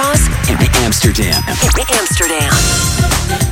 across Amsterdam. Amsterdam.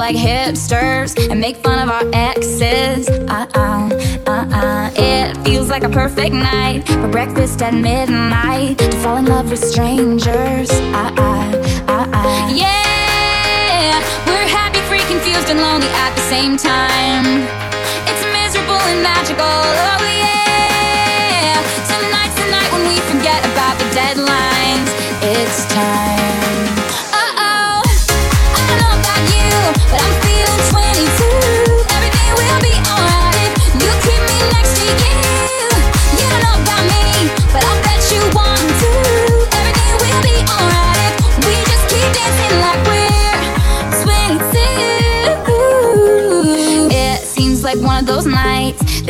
Like hipsters and make fun of our exes. Uh uh, uh uh. It feels like a perfect night for breakfast at midnight to fall in love with strangers. Uh uh, uh uh. Yeah, we're happy, free, confused, and lonely at the same time. It's miserable and magical. Oh yeah. Tonight's the night when we forget about the deadlines. It's time.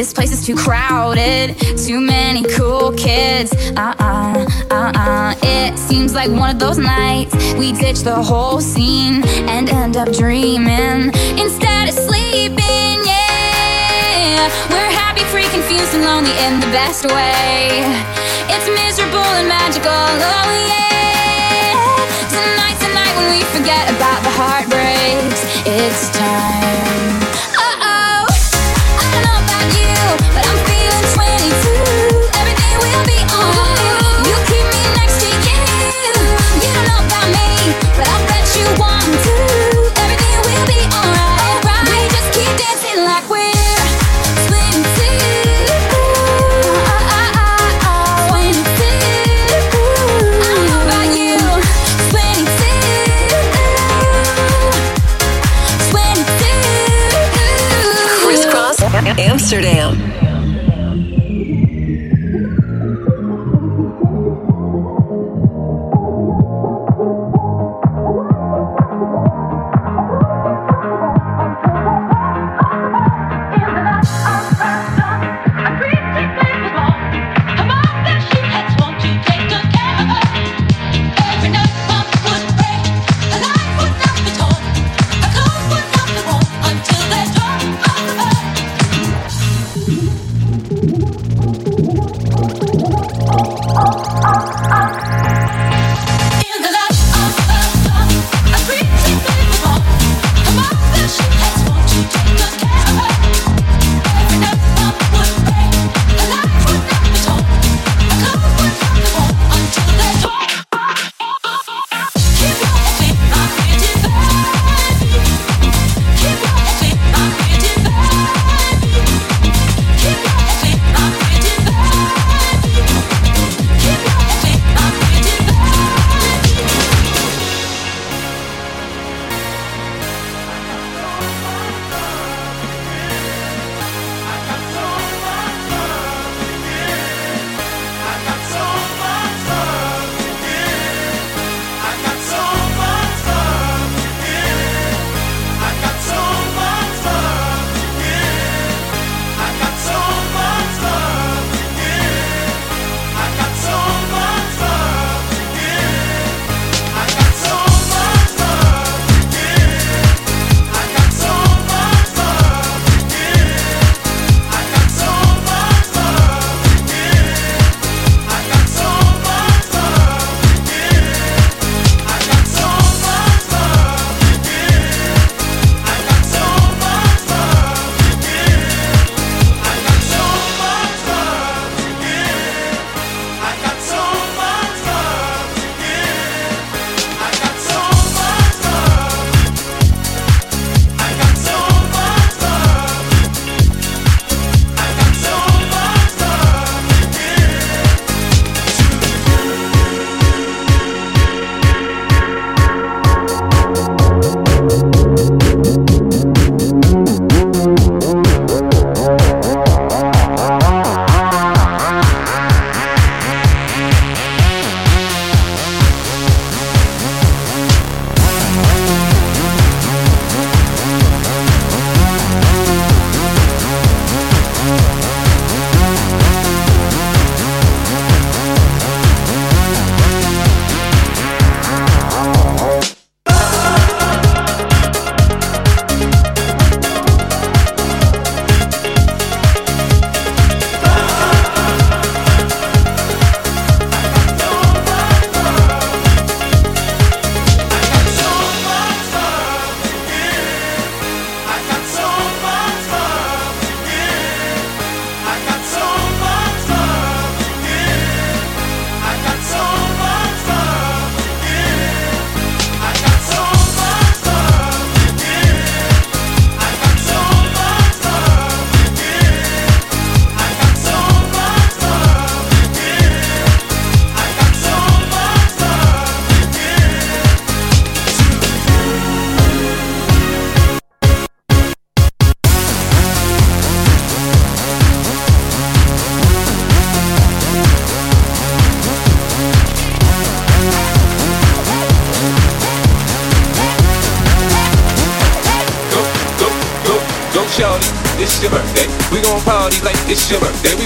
This place is too crowded, too many cool kids. Uh uh, uh uh. It seems like one of those nights we ditch the whole scene and end up dreaming instead of sleeping. Yeah, we're happy, free, confused, and lonely in the best way. It's miserable and magical. Oh yeah. Tonight's the night when we forget about the heartbreaks. It's time.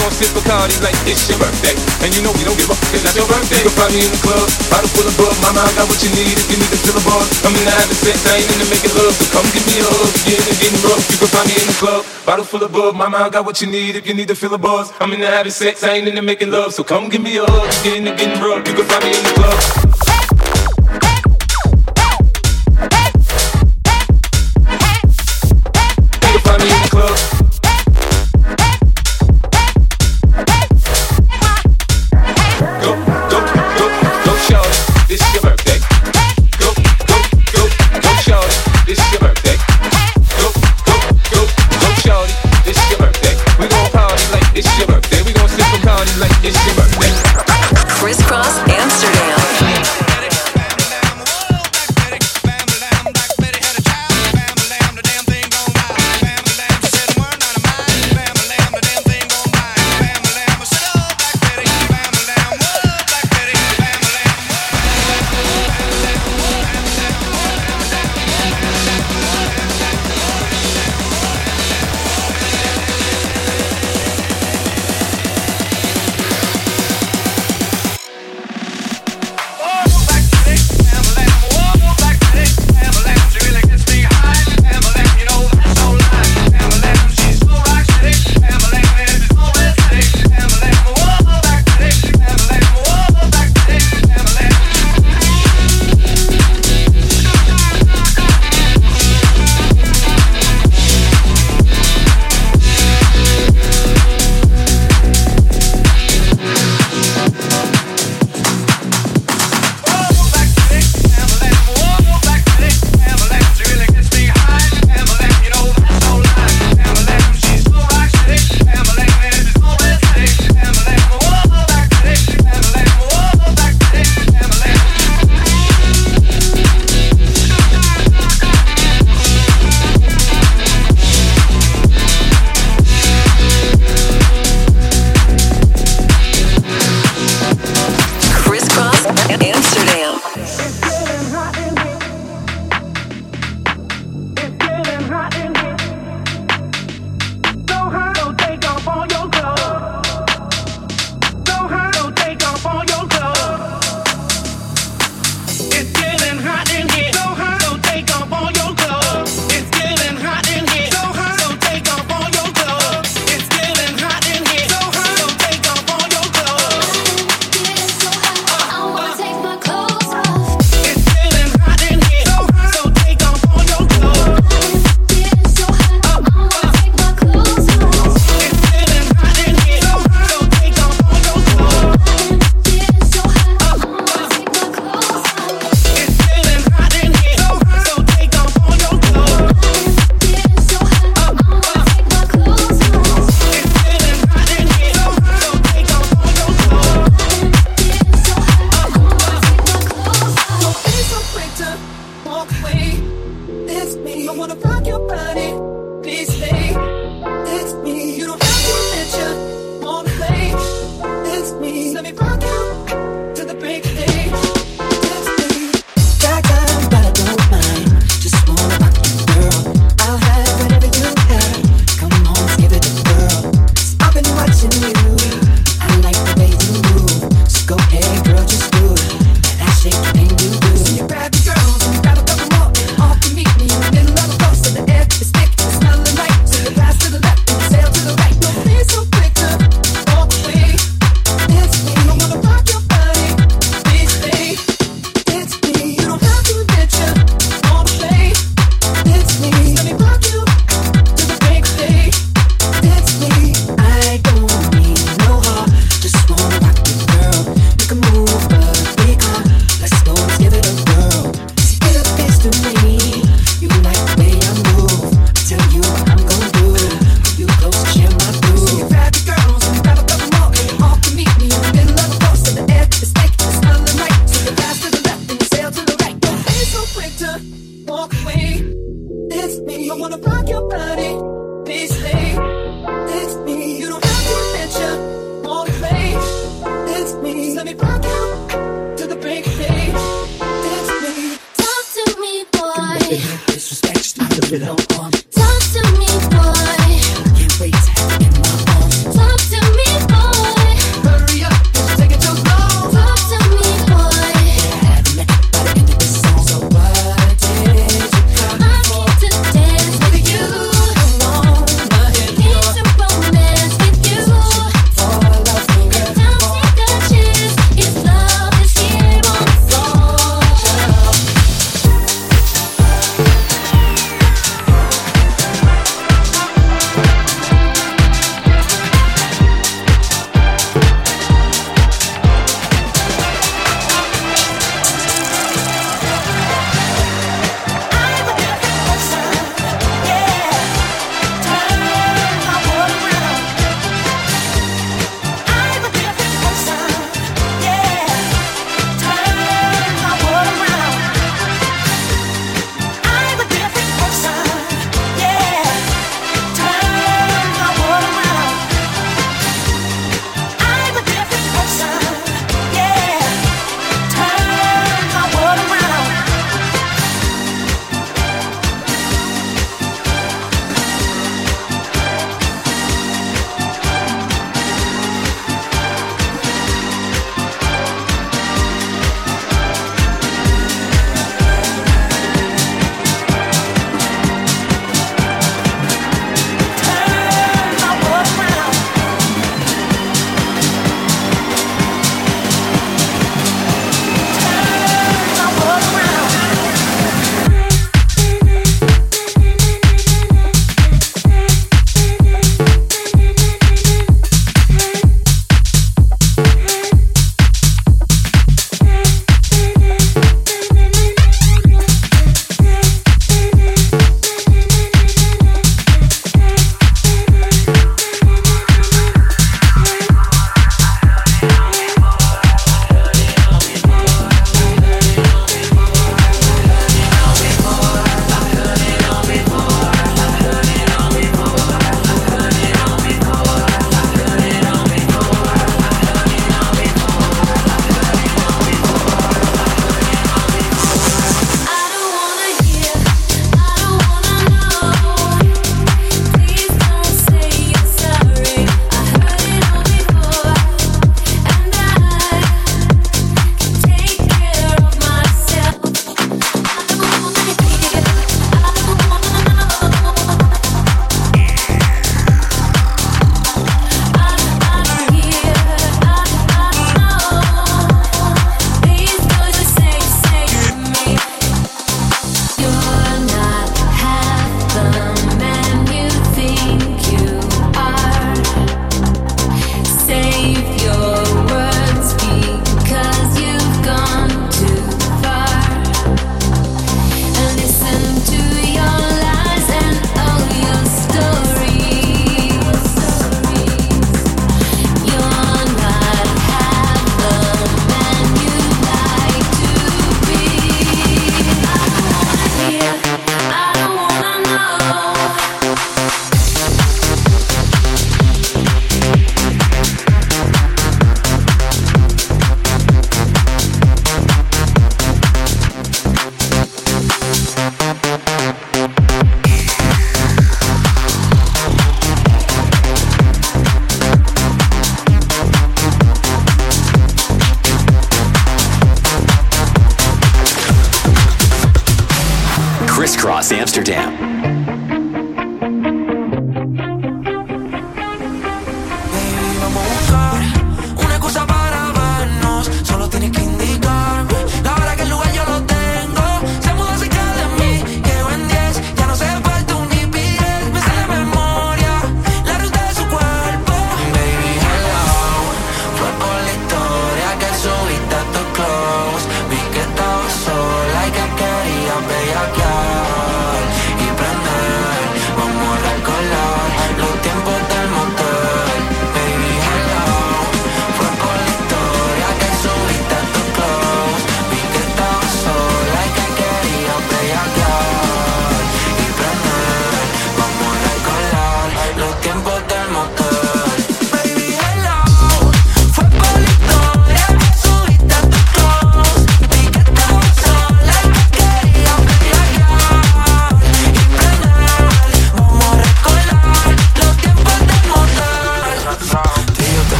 Gon' sip Bacardi like it's your birthday. And you know we don't give up, cause that's your birthday. You can find me in the club, bottle full of bug. Mama, I got what you need if you need to fill a bar. I'm in the having sex, I ain't into making love. So come give me a hug, and getting rough. You can find me in the club, bottle full of bug. Mama, I got what you need if you need to fill a buzz. I'm in the having sex, I ain't into making love. So come give me a hug, and getting rough. You can find me in the club. Disrespect, just leave it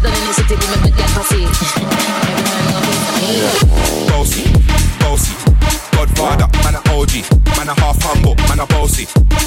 shut down bossy, Godfather, man a OG, man a half humble, man a bossy.